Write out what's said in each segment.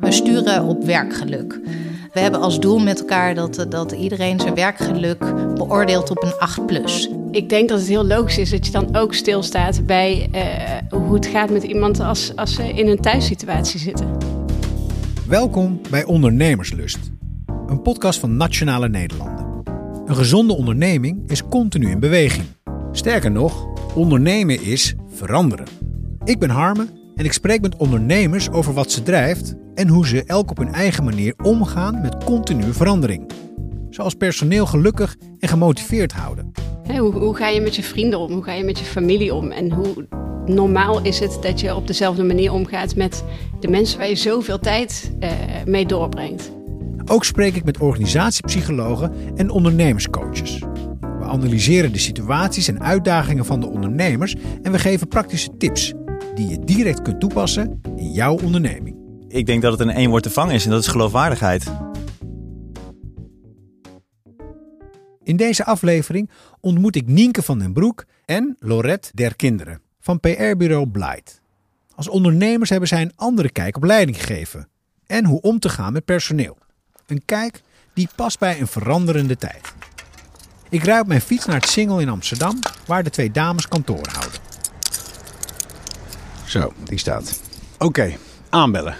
We sturen op werkgeluk. We hebben als doel met elkaar dat, dat iedereen zijn werkgeluk beoordeelt op een 8 plus. Ik denk dat het heel logisch is dat je dan ook stilstaat bij uh, hoe het gaat met iemand als, als ze in een thuissituatie zitten. Welkom bij Ondernemerslust, een podcast van Nationale Nederlanden. Een gezonde onderneming is continu in beweging. Sterker nog, ondernemen is veranderen. Ik ben Harme en ik spreek met ondernemers over wat ze drijft en hoe ze elk op hun eigen manier omgaan met continue verandering. Zoals personeel gelukkig en gemotiveerd houden. hoe, hoe ga je met je vrienden om? Hoe ga je met je familie om? En hoe normaal is het dat je op dezelfde manier omgaat met de mensen waar je zoveel tijd uh, mee doorbrengt? Ook spreek ik met organisatiepsychologen en ondernemerscoaches. We analyseren de situaties en uitdagingen van de ondernemers en we geven praktische tips die je direct kunt toepassen in jouw onderneming. Ik denk dat het een één woord te vangen is en dat is geloofwaardigheid. In deze aflevering ontmoet ik Nienke van den Broek en Lorette der Kinderen van PR-bureau Blight. Als ondernemers hebben zij een andere kijk op leiding gegeven en hoe om te gaan met personeel. Een kijk die past bij een veranderende tijd. Ik rijd op mijn fiets naar het Singel in Amsterdam, waar de twee dames kantoor houden. Zo, die staat. Oké, aanbellen.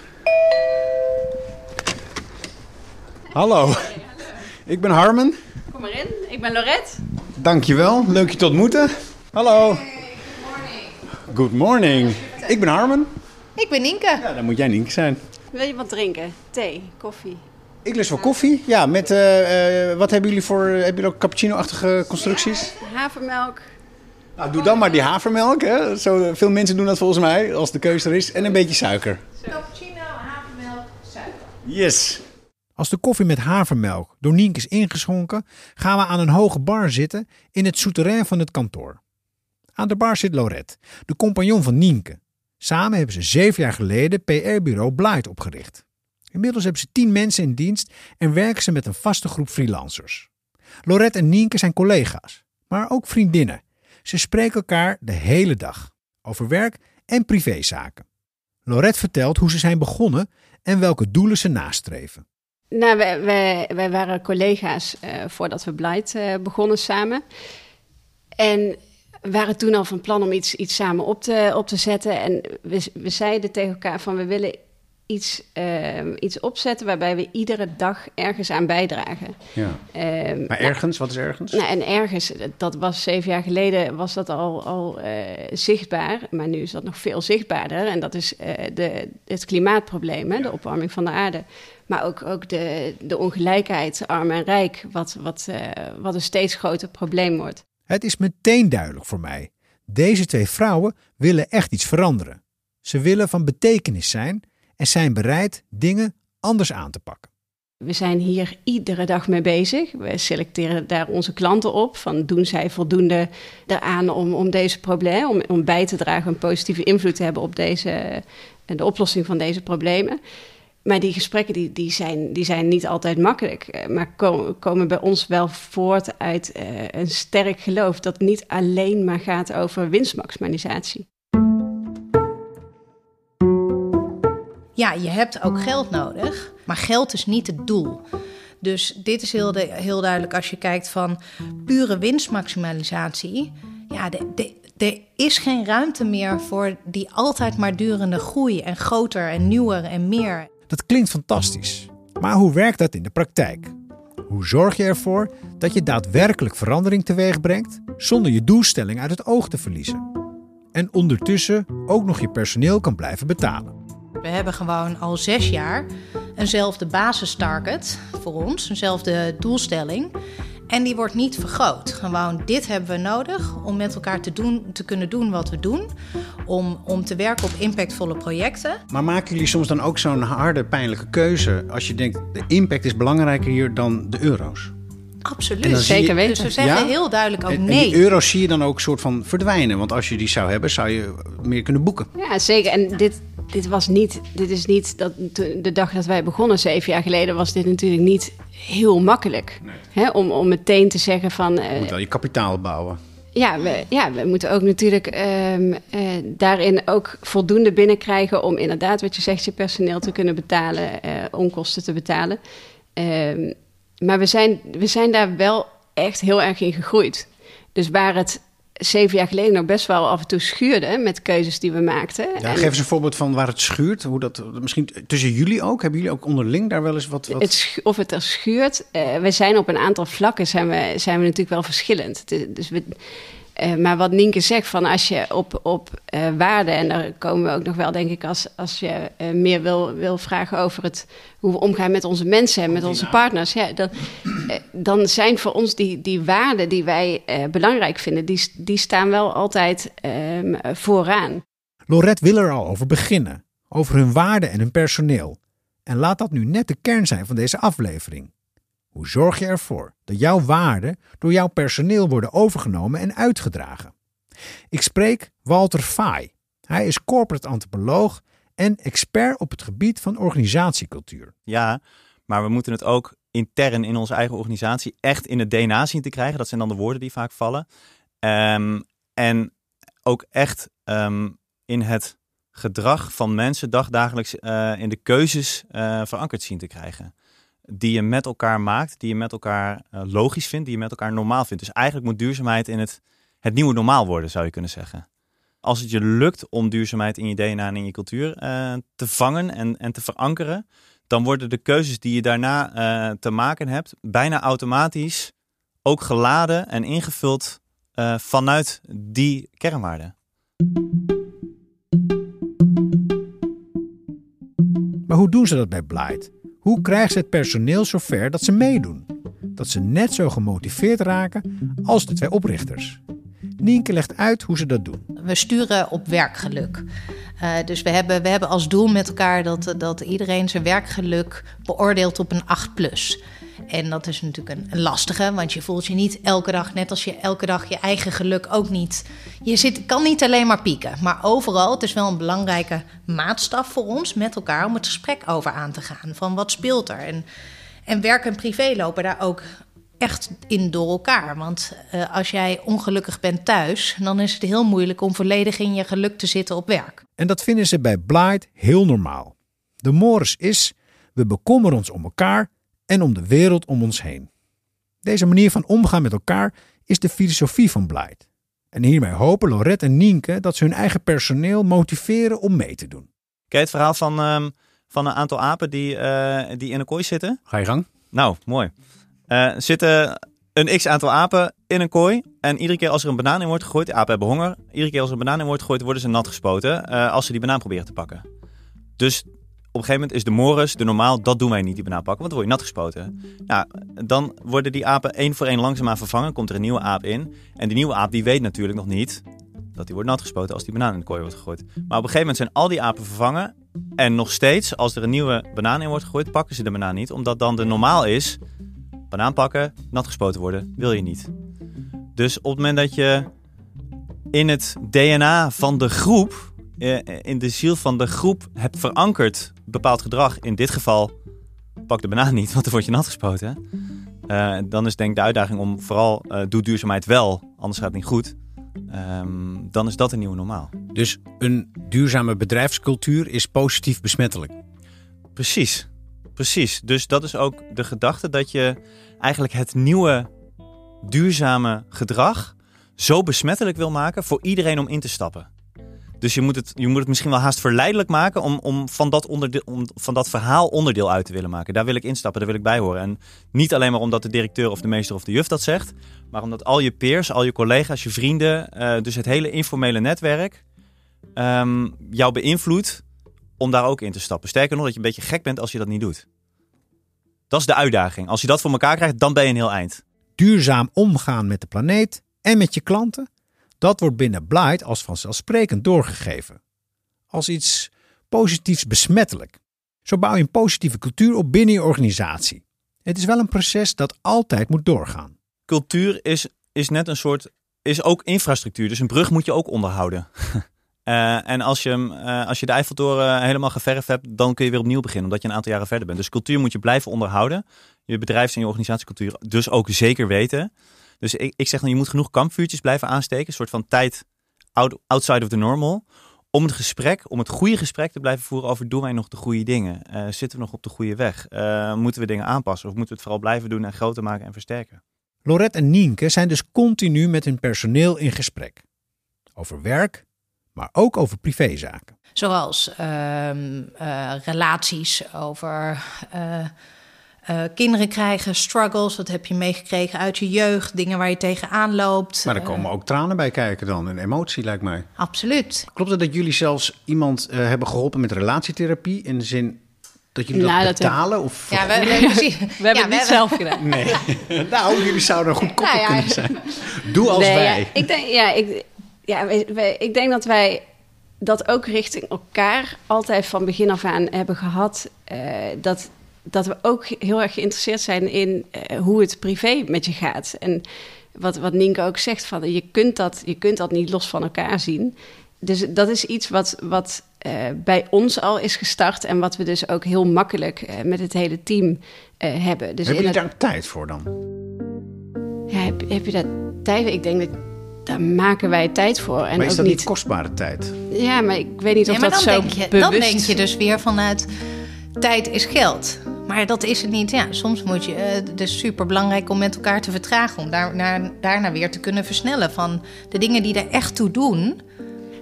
Hallo. Ik ben Harmen. Kom maar in, ik ben Lorette. Dankjewel, leuk je te ontmoeten. Hallo. good morning. Good morning. Ik ben Harmen. Ik ben Nienke. Ja, dan moet jij Nienke zijn. Wil je wat drinken? Thee, koffie? Ik lust wel koffie. Ja, met, uh, uh, wat hebben jullie voor, hebben jullie ook cappuccino-achtige constructies? Ja, havermelk, nou, doe dan maar die havermelk. Hè. Zo, veel mensen doen dat volgens mij, als de keuze er is. En een beetje suiker. Cappuccino, havermelk, suiker. Yes. Als de koffie met havermelk door Nienke is ingeschonken, gaan we aan een hoge bar zitten in het souterrain van het kantoor. Aan de bar zit Lorette, de compagnon van Nienke. Samen hebben ze zeven jaar geleden PR-bureau Blight opgericht. Inmiddels hebben ze tien mensen in dienst en werken ze met een vaste groep freelancers. Lorette en Nienke zijn collega's, maar ook vriendinnen ze spreken elkaar de hele dag over werk en privézaken. Lorette vertelt hoe ze zijn begonnen en welke doelen ze nastreven. Nou, wij, wij, waren collega's uh, voordat we Blight uh, begonnen samen. En waren toen al van plan om iets, iets samen op te, op te zetten. En we, we zeiden tegen elkaar van we willen iets, uh, iets opzetten waarbij we iedere dag ergens aan bijdragen. Ja. Uh, maar ergens, wat is ergens? Nou, en ergens, dat was zeven jaar geleden, was dat al, al uh, zichtbaar. Maar nu is dat nog veel zichtbaarder. En dat is eh, de, het klimaatprobleem, hè, de opwarming van de aarde. Maar ook, ook de, de ongelijkheid, arm en rijk, wat, wat, wat een steeds groter probleem wordt. Het is meteen duidelijk voor mij. Deze twee vrouwen willen echt iets veranderen. Ze willen van betekenis zijn en zijn bereid dingen anders aan te pakken. We zijn hier iedere dag mee bezig. We selecteren daar onze klanten op. Van doen zij voldoende eraan om, om deze problemen, om, om bij te dragen, een positieve invloed te hebben op deze, de oplossing van deze problemen. Maar die gesprekken die, die zijn, die zijn niet altijd makkelijk. Maar komen, komen bij ons wel voort uit uh, een sterk geloof dat het niet alleen maar gaat over winstmaximalisatie. Ja, je hebt ook geld nodig, maar geld is niet het doel. Dus dit is heel, de, heel duidelijk als je kijkt van pure winstmaximalisatie. Ja, er is geen ruimte meer voor die altijd maar durende groei en groter en nieuwer en meer. Dat klinkt fantastisch. Maar hoe werkt dat in de praktijk? Hoe zorg je ervoor dat je daadwerkelijk verandering teweeg brengt zonder je doelstelling uit het oog te verliezen? En ondertussen ook nog je personeel kan blijven betalen. We hebben gewoon al zes jaar eenzelfde basistarget voor ons, eenzelfde doelstelling. En die wordt niet vergroot. Gewoon dit hebben we nodig om met elkaar te, doen, te kunnen doen wat we doen. Om, om te werken op impactvolle projecten. Maar maken jullie soms dan ook zo'n harde, pijnlijke keuze als je denkt de impact is belangrijker hier dan de euro's? Absoluut, zeker weten. Dus we zeggen heel duidelijk ook nee. En die euro's zie je dan ook soort van verdwijnen. Want als je die zou hebben, zou je meer kunnen boeken. Ja, zeker. En dit, dit was niet, dit is niet dat de dag dat wij begonnen, zeven jaar geleden, was dit natuurlijk niet heel makkelijk. Hè, om, om meteen te zeggen van. je moet wel je kapitaal bouwen. Ja, we, ja, we moeten ook natuurlijk ehm, eh, daarin ook voldoende binnenkrijgen om inderdaad, wat je zegt, je personeel te kunnen betalen, eh, onkosten te betalen. Ehm, maar we zijn, we zijn daar wel echt heel erg in gegroeid. Dus waar het zeven jaar geleden nog best wel af en toe schuurde met keuzes die we maakten. Ja, En geef eens een voorbeeld van waar het schuurt. Hoe dat, misschien tussen jullie ook? Hebben jullie ook onderling daar wel eens wat... wat... Het, of het er schuurt. eh, we zijn op een aantal vlakken zijn we, zijn we natuurlijk wel verschillend. Dus we, eh, maar wat Nienke zegt, van als je op, op eh, waarde, en daar komen we ook nog wel, denk ik, als, als je eh, meer wil, wil vragen over het, hoe we omgaan met onze mensen en met onze partners, ja, dan, dan zijn voor ons die, die waarden die wij eh, belangrijk vinden, die, die staan wel altijd ehm, vooraan. Lorette wil er al over beginnen. Over hun waarde en hun personeel. En laat dat nu net de kern zijn van deze aflevering. Hoe zorg je ervoor dat jouw waarden door jouw personeel worden overgenomen en uitgedragen? Ik spreek Walter Faai. Hij is corporate antropoloog en expert op het gebied van organisatiecultuur. Ja, maar we moeten het ook intern in onze eigen organisatie echt in het DNA zien te krijgen. Dat zijn dan de woorden die vaak vallen. Ehm, en ook echt ehm, in het gedrag van mensen dagdagelijks eh, in de keuzes eh, verankerd zien te krijgen. Die je met elkaar maakt, die je met elkaar eh, logisch vindt, die je met elkaar normaal vindt. Dus eigenlijk moet duurzaamheid in het, het nieuwe normaal worden, zou je kunnen zeggen. Als het je lukt om duurzaamheid in je DNA en in je cultuur eh, te vangen en, en te verankeren, dan worden de keuzes die je daarna eh, te maken hebt bijna automatisch ook geladen en ingevuld vanuit die kernwaarden. Maar hoe doen ze dat bij Blight? Hoe krijgen ze het personeel zover dat ze meedoen? Dat ze net zo gemotiveerd raken als de twee oprichters. Nienke legt uit hoe ze dat doen. We sturen op werkgeluk. Eh, dus we hebben, we hebben als doel met elkaar dat, dat iedereen zijn werkgeluk beoordeelt op een 8 plus. En dat is natuurlijk een, lastige, want je voelt je niet elke dag, net als je elke dag je eigen geluk ook niet. Je zit, kan niet alleen maar pieken, maar overal. Het is wel een belangrijke maatstaf voor ons met elkaar om het gesprek over aan te gaan. Van wat speelt er? En, en werk en privé lopen daar ook echt in door elkaar. Want uh, als jij ongelukkig bent thuis, dan is het heel moeilijk om volledig in je geluk te zitten op werk. En dat vinden ze bij Blight heel normaal. De mores is, we bekommeren ons om elkaar en om de wereld om ons heen. Deze manier van omgaan met elkaar is de filosofie van Blight. En hiermee hopen Lorette en Nienke dat ze hun eigen personeel motiveren om mee te doen. Je het verhaal van, um, van een aantal apen die, uh, die in een kooi zitten? Ga je gang. Nou, mooi. Uh, zitten een x aantal apen in een kooi. En iedere keer als er een banaan in wordt gegooid, de apen hebben honger. Iedere keer als er een banaan in wordt gegooid, worden ze nat gespoten. Uh, als ze die banaan proberen te pakken. Dus op een gegeven moment is de morus, de normaal, dat doen wij niet, die banaan pakken, want dan word je nat gespoten. Nou, dan worden die apen één voor één langzaamaan vervangen, komt er een nieuwe aap in. En die nieuwe aap, die weet natuurlijk nog niet dat die wordt nat gespoten als die banaan in de kooi wordt gegooid. Maar op een gegeven moment zijn al die apen vervangen. En nog steeds, als er een nieuwe banaan in wordt gegooid, pakken ze de banaan niet. Omdat dan de normaal is, banaan pakken, nat gespoten worden, wil je niet. Dus op het moment dat je in het DNA van de groep, in de ziel van de groep, hebt verankerd bepaald gedrag. In dit geval, pak de banaan niet, want dan word je nat gespoten. Uh, dan is denk ik de uitdaging om vooral, uh, doe duurzaamheid wel, anders gaat het niet goed. Um, dan is dat een nieuwe normaal. Dus een duurzame bedrijfscultuur is positief besmettelijk? Precies, precies. Dus dat is ook de gedachte dat je eigenlijk het nieuwe duurzame gedrag zo besmettelijk wil maken voor iedereen om in te stappen. Dus je moet het, je moet het misschien wel haast verleidelijk maken om, om, van dat onderdeel, om van dat verhaal onderdeel uit te willen maken. Daar wil ik instappen, daar wil ik bij horen. En niet alleen maar omdat de directeur of de meester of de juf dat zegt, maar omdat al je peers, al je collega's, je vrienden, uh, dus het hele informele netwerk um, jou beïnvloedt om daar ook in te stappen. Sterker nog, dat je een beetje gek bent als je dat niet doet. Dat is de uitdaging. Als je dat voor elkaar krijgt, dan ben je een heel eind. Duurzaam omgaan met de planeet en met je klanten dat wordt binnen Blight als vanzelfsprekend doorgegeven. Als iets positiefs besmettelijk. Zo bouw je een positieve cultuur op binnen je organisatie. Het is wel een proces dat altijd moet doorgaan. Cultuur is, is net een soort, is ook infrastructuur. Dus een brug moet je ook onderhouden. uh, en als je, uh, als je de Eiffeltoren helemaal geverfd hebt, dan kun je weer opnieuw beginnen, omdat je een aantal jaren verder bent. Dus cultuur moet je blijven onderhouden. Je bedrijfs- en je organisatiecultuur dus ook zeker weten. Dus ik, ik zeg dan, je moet genoeg kampvuurtjes blijven aansteken. Een soort van tijd out- outside of the normal. Om het gesprek, om het goede gesprek te blijven voeren over doen wij nog de goede dingen? Eh, zitten we nog op de goede weg? Eh, moeten we dingen aanpassen? Of moeten we het vooral blijven doen en groter maken en versterken? Lorette en Nienke zijn dus continu met hun personeel in gesprek. Over werk, maar ook over privézaken. Zoals ehm, eh, relaties over eh, kinderen krijgen, struggles. Wat heb je meegekregen uit je jeugd? Dingen waar je tegenaan loopt. Maar er Eh, komen ook tranen bij kijken dan, een emotie lijkt mij. absoluut. Klopt het dat jullie zelfs iemand eh, hebben geholpen met relatietherapie in de zin dat jullie Nou, dat dat betalen? Of Ja, we, we, precies. We hebben het niet zelf gedaan. Nee. nou, jullie zouden een goed koppel Nou ja. kunnen zijn. Doe als Nee, wij. Ja, ik, denk, ja, ik, ja, wij- wij- ik denk dat wij dat ook richting elkaar altijd van begin af aan hebben gehad. eh, dat, dat we ook heel erg geïnteresseerd zijn in eh, hoe het privé met je gaat. En wat, wat Nienke ook zegt, van, je, kunt dat, je kunt dat niet los van elkaar zien. Dus dat is iets wat, wat eh, bij ons al is gestart en wat we dus ook heel makkelijk eh, met het hele team eh, hebben. Dus jullie het- daar tijd voor dan? ja, heb, heb je daar tijd? Ik denk dat daar maken wij tijd voor. En maar is ook dat niet niet. kostbare tijd? Ja, maar ik weet niet of maar dat dan zo denk, je, bewust... dan denk je dus weer vanuit tijd is geld. Maar dat is het niet. Ja, soms moet je. eh, het is super belangrijk om met elkaar te vertragen. Om daar, naar, daarna weer te kunnen versnellen. Van de dingen die er echt toe doen.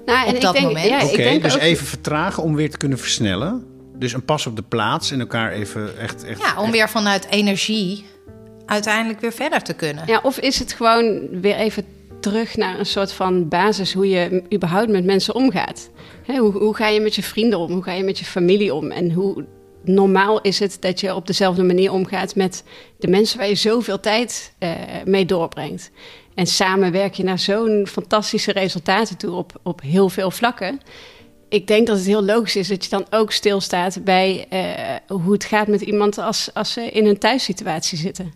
nou, op ik dat denk, moment. Ja, Oké, ik denk dus ook, even vertragen om weer te kunnen versnellen. Dus een pas op de plaats en elkaar even echt... echt Ja, om weer vanuit energie uiteindelijk weer verder te kunnen. Ja, of is het gewoon weer even terug naar een soort van basis hoe je überhaupt met mensen omgaat? Hè, hoe, hoe ga je met je vrienden om? Hoe ga je met je familie om? En hoe normaal is het dat je op dezelfde manier omgaat met de mensen waar je zoveel tijd eh, mee doorbrengt? En samen werk je naar zo'n fantastische resultaten toe op, op heel veel vlakken. Ik denk dat het heel logisch is dat je dan ook stilstaat bij eh, hoe het gaat met iemand als, als ze in een thuissituatie zitten.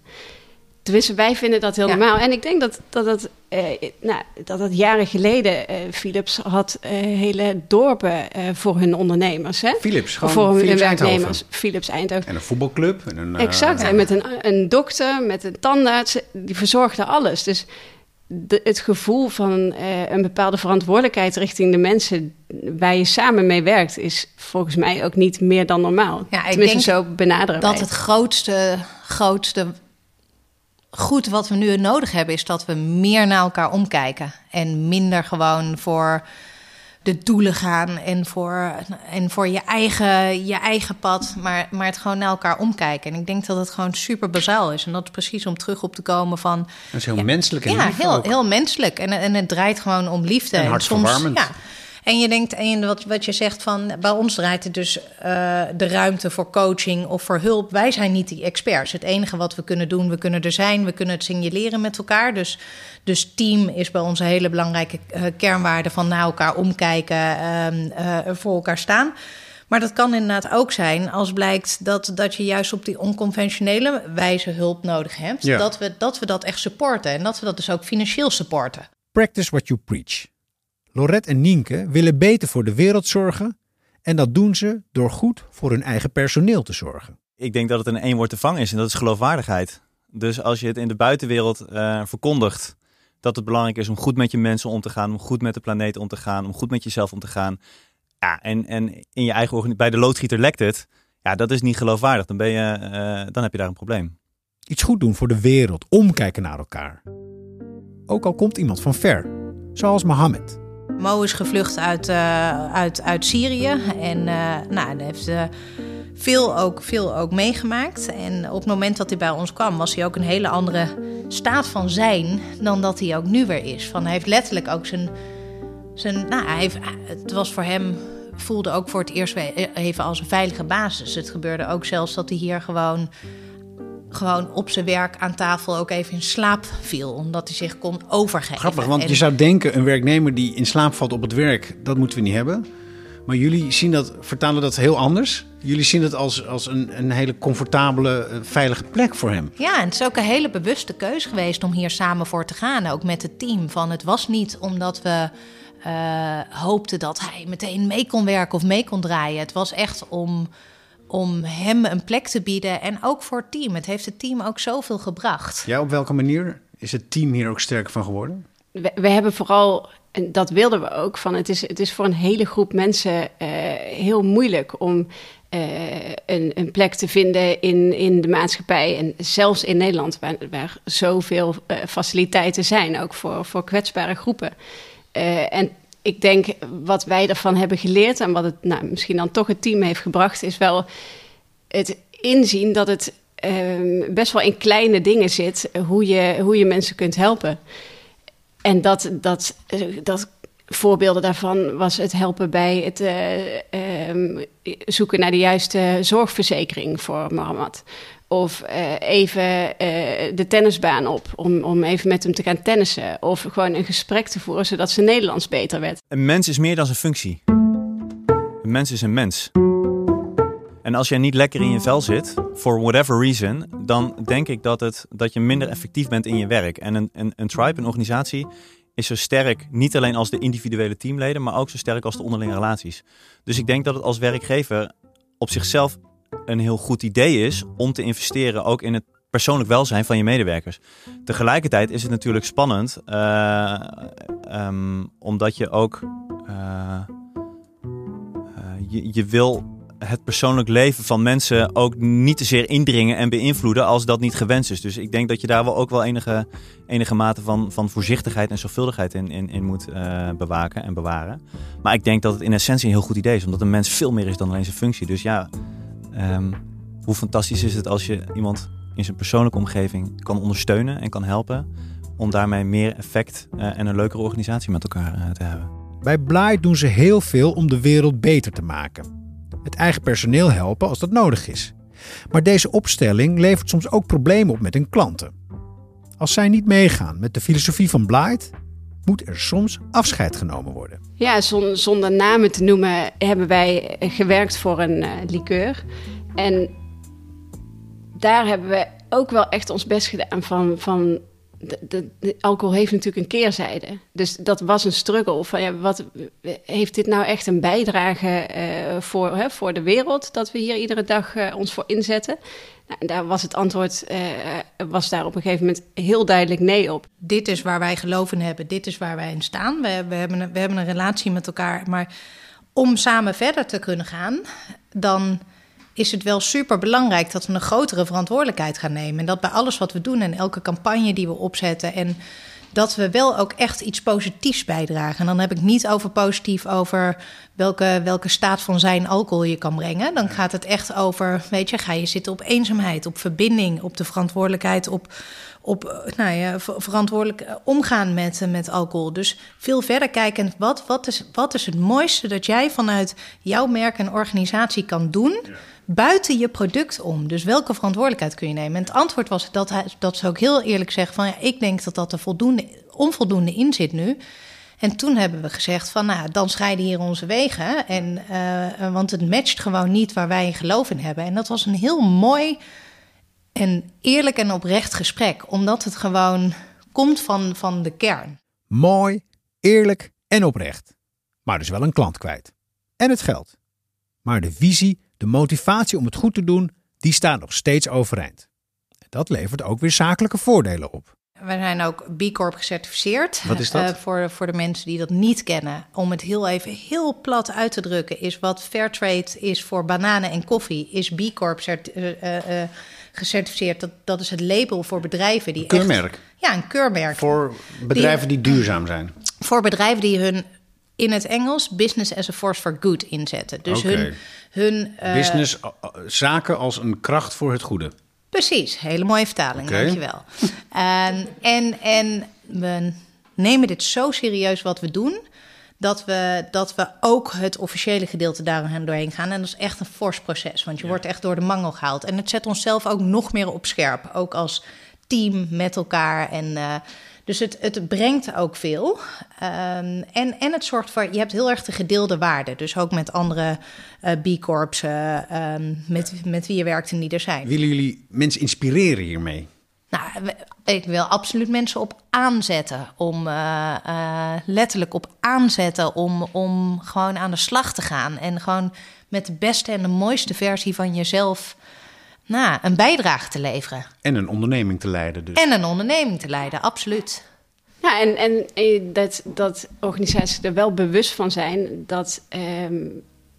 Tenminste, wij vinden dat heel Ja. normaal. En ik denk dat dat, dat, eh, nou, dat, dat jaren geleden... eh, Philips had eh, hele dorpen eh, voor hun ondernemers. Hè? Philips, gewoon voor hun Philips werknemers. Eindhoven. Philips Eindhoven. En een voetbalclub. En een, Exact. En met een, een dokter, met een tandarts. Die verzorgde alles. Dus de, het gevoel van eh, een bepaalde verantwoordelijkheid richting de mensen waar je samen mee werkt, is volgens mij ook niet meer dan normaal. Ja, ik Tenminste, denk zo benaderen Dat wij het grootste, grootste goed wat we nu nodig hebben, is dat we meer naar elkaar omkijken. En minder gewoon voor de doelen gaan en voor, en voor je, eigen, je eigen pad, maar, maar het gewoon naar elkaar omkijken. En ik denk dat het gewoon super bazaal is. En dat is precies om terug op te komen van. Dat is heel Ja. menselijk en Ja, heel, ook. heel menselijk. En, en het draait gewoon om liefde. En soms, hartverwarmend. ja. En je denkt, en wat, wat je zegt van, bij ons draait het dus eh, de ruimte voor coaching of voor hulp. Wij zijn niet die experts. Het enige wat we kunnen doen, we kunnen er zijn, we kunnen het signaleren met elkaar. Dus, dus team is bij ons een hele belangrijke eh, kernwaarde van naar elkaar omkijken, ehm, eh, voor elkaar staan. Maar dat kan inderdaad ook zijn als blijkt dat, dat je juist op die onconventionele wijze hulp nodig hebt. Ja. Dat, we, dat we dat echt supporten en dat we dat dus ook financieel supporten. Practice what you preach. Lorette en Nienke willen beter voor de wereld zorgen en dat doen ze door goed voor hun eigen personeel te zorgen. Ik denk dat het in één woord te vangen is en dat is geloofwaardigheid. Dus als je het in de buitenwereld eh, verkondigt dat het belangrijk is om goed met je mensen om te gaan, om goed met de planeet om te gaan, om goed met jezelf om te gaan. Ja, en, en in je eigen bij de loodgieter lekt het. Ja, dat is niet geloofwaardig. Dan, ben je, eh, dan heb je daar een probleem. Iets goed doen voor de wereld, omkijken naar elkaar. Ook al komt iemand van ver, zoals Mohammed. Mo is gevlucht uit, eh, uit, uit Syrië en eh, nou, heeft eh, veel, ook, veel ook meegemaakt. En op het moment dat hij bij ons kwam, was hij ook een hele andere staat van zijn dan dat hij ook nu weer is. Van, hij heeft letterlijk ook zijn. zijn nou, hij heeft, het was voor hem. voelde ook voor het eerst even als een veilige basis. Het gebeurde ook zelfs dat hij hier gewoon gewoon op zijn werk aan tafel ook even in slaap viel. Omdat hij zich kon overgeven. Grappig, want En- je zou denken, een werknemer die in slaap valt op het werk, dat moeten we niet hebben. Maar jullie zien dat, vertalen dat heel anders. Jullie zien het als, als een, een hele comfortabele, eh, veilige plek voor hem. Ja, en het is ook een hele bewuste keuze geweest om hier samen voor te gaan. Ook met het team. Van het was niet omdat we eh, hoopten dat hij meteen mee kon werken of mee kon draaien. Het was echt om, om hem een plek te bieden. En ook voor het team. Het heeft het team ook zoveel gebracht. Ja, op welke manier? Is het team hier ook sterker van geworden? We, we hebben vooral, en dat wilden we ook, van het is, het is voor een hele groep mensen uh, heel moeilijk om uh, een, een, plek te vinden in, in de maatschappij. En zelfs in Nederland, waar, waar zoveel uh, faciliteiten zijn, ook voor, voor kwetsbare groepen. en ik denk wat wij ervan hebben geleerd en wat het nou, misschien dan toch het team heeft gebracht, is wel het inzien dat het um, best wel in kleine dingen zit hoe je, hoe je mensen kunt helpen. En dat, dat, dat voorbeelden daarvan was het helpen bij het uh, um, zoeken naar de juiste zorgverzekering voor Mohammed. Of uh, even uh, de tennisbaan op om, om even met hem te gaan tennissen. Of gewoon een gesprek te voeren zodat ze Nederlands beter werd. Een mens is meer dan zijn functie. Een mens is een mens. En als jij niet lekker in je vel zit, for whatever reason, dan denk ik dat, het, dat je minder effectief bent in je werk. En een, een, een tribe, een organisatie, is zo sterk niet alleen als de individuele teamleden, maar ook zo sterk als de onderlinge relaties. Dus ik denk dat het als werkgever op zichzelf een heel goed idee is om te investeren ook in het persoonlijk welzijn van je medewerkers. Tegelijkertijd is het natuurlijk spannend, uh, um, omdat je ook uh, uh, je, je wil het persoonlijk leven van mensen ook niet te zeer indringen en beïnvloeden als dat niet gewenst is. Dus ik denk dat je daar wel ook wel enige, enige mate van, van voorzichtigheid en zorgvuldigheid in, in, moet bewaken en bewaren. Maar ik denk dat het in essentie een heel goed idee is, omdat een mens veel meer is dan alleen zijn functie. Dus ja, um, hoe fantastisch is het als je iemand in zijn persoonlijke omgeving kan ondersteunen en kan helpen om daarmee meer effect uh, en een leukere organisatie met elkaar uh, te hebben. Bij Blight doen ze heel veel om de wereld beter te maken het eigen personeel helpen als dat nodig is. Maar deze opstelling levert soms ook problemen op met hun klanten. Als zij niet meegaan met de filosofie van Blight, moet er soms afscheid genomen worden. Ja, zonder namen te noemen hebben wij gewerkt voor een uh, liqueur. En daar hebben we ook wel echt ons best gedaan van, van de, alcohol heeft natuurlijk een keerzijde. Dus dat was een struggle. Van, ja, wat, heeft dit nou echt een bijdrage uh, voor, hè, voor de wereld... dat we hier iedere dag uh, ons voor inzetten? Nou, daar was het antwoord uh, was daar op een gegeven moment heel duidelijk nee op. Dit is waar wij geloof in hebben. Dit is waar wij in staan. We, we, hebben, een, we hebben een relatie met elkaar. Maar om samen verder te kunnen gaan... dan is het wel super belangrijk dat we een grotere verantwoordelijkheid gaan nemen. En dat bij alles wat we doen en elke campagne die we opzetten. En dat we wel ook echt iets positiefs bijdragen. En dan heb ik niet over positief over welke, welke staat van zijn alcohol je kan brengen. Dan gaat het echt over, weet je, ga je zitten op eenzaamheid, op verbinding, op de verantwoordelijkheid, op, op nou ja, verantwoordelijk omgaan met, met alcohol. Dus veel verder kijken, wat, wat, is, wat is het mooiste dat jij vanuit jouw merk en organisatie kan doen buiten je product om. Dus welke verantwoordelijkheid kun je nemen? En het antwoord was dat, hij, dat ze ook heel eerlijk zeggen van... ja, ik denk dat dat er voldoende, onvoldoende in zit nu... En toen hebben we gezegd van, nou, dan scheiden hier onze wegen. En, uh, want het matcht gewoon niet waar wij geloof in hebben. En dat was een heel mooi en eerlijk en oprecht gesprek. Omdat het gewoon komt van, van de kern. Mooi, eerlijk en oprecht. Maar dus wel een klant kwijt. En het geld. Maar de visie de motivatie om het goed te doen, die staat nog steeds overeind. Dat levert ook weer zakelijke voordelen op. We zijn ook B Corp gecertificeerd. Wat is dat? Uh, voor, voor de mensen die dat niet kennen. Om het heel even heel plat uit te drukken, is wat Fairtrade is voor bananen en koffie, is B Corp uh, uh, gecertificeerd. Dat, dat is het label voor bedrijven die. Een keurmerk. Echt, ja, een keurmerk. Voor bedrijven die, die duurzaam zijn. Voor bedrijven die hun in het Engels business as a force for good inzetten. Dus okay. hun, hun uh, business zaken als een kracht voor het goede. Precies, hele mooie vertaling, okay. dankjewel. um, en, en we nemen dit zo serieus wat we doen, dat we, dat we ook het officiële gedeelte daar doorheen gaan. En dat is echt een fors proces, want je ja. wordt echt door de mangel gehaald. En het zet onszelf ook nog meer op scherp, ook als team met elkaar. En uh, dus het, het brengt ook veel. Um, en, en het zorgt voor, je hebt heel erg de gedeelde waarden. Dus ook met andere uh, B-corps, uh, um, met, met wie je werkt en die er zijn. Willen jullie mensen inspireren hiermee? Nou, ik wil absoluut mensen op aanzetten. Om uh, uh, letterlijk op aanzetten om, om gewoon aan de slag te gaan. En gewoon met de beste en de mooiste versie van jezelf nou, een bijdrage te leveren. En een onderneming te leiden dus. En een onderneming te leiden, absoluut. Ja, en, en dat, dat organisaties er wel bewust van zijn dat, ehm,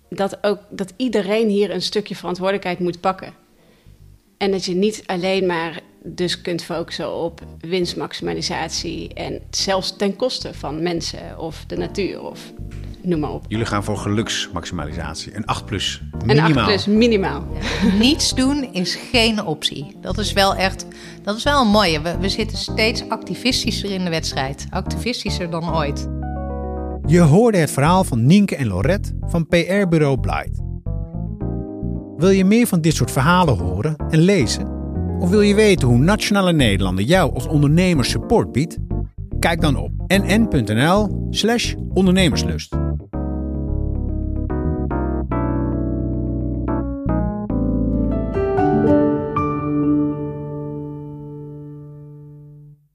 dat, ook, dat iedereen hier een stukje verantwoordelijkheid moet pakken. En dat je niet alleen maar dus kunt focussen op winstmaximalisatie en zelfs ten koste van mensen of de natuur of noem maar op. Jullie gaan voor geluksmaximalisatie. Een 8 plus. En Minimaal. 8 plus minimaal. Niets doen is geen optie. Dat is wel echt, dat is wel een mooie. We, we zitten steeds activistischer in de wedstrijd. Activistischer dan ooit. Je hoorde het verhaal van Nienke en Lorette van PR-bureau Blight. Wil je meer van dit soort verhalen horen en lezen? Of wil je weten hoe Nationale Nederlanden jou als ondernemer support biedt? Kijk dan op nn.nl/slash ondernemerslust.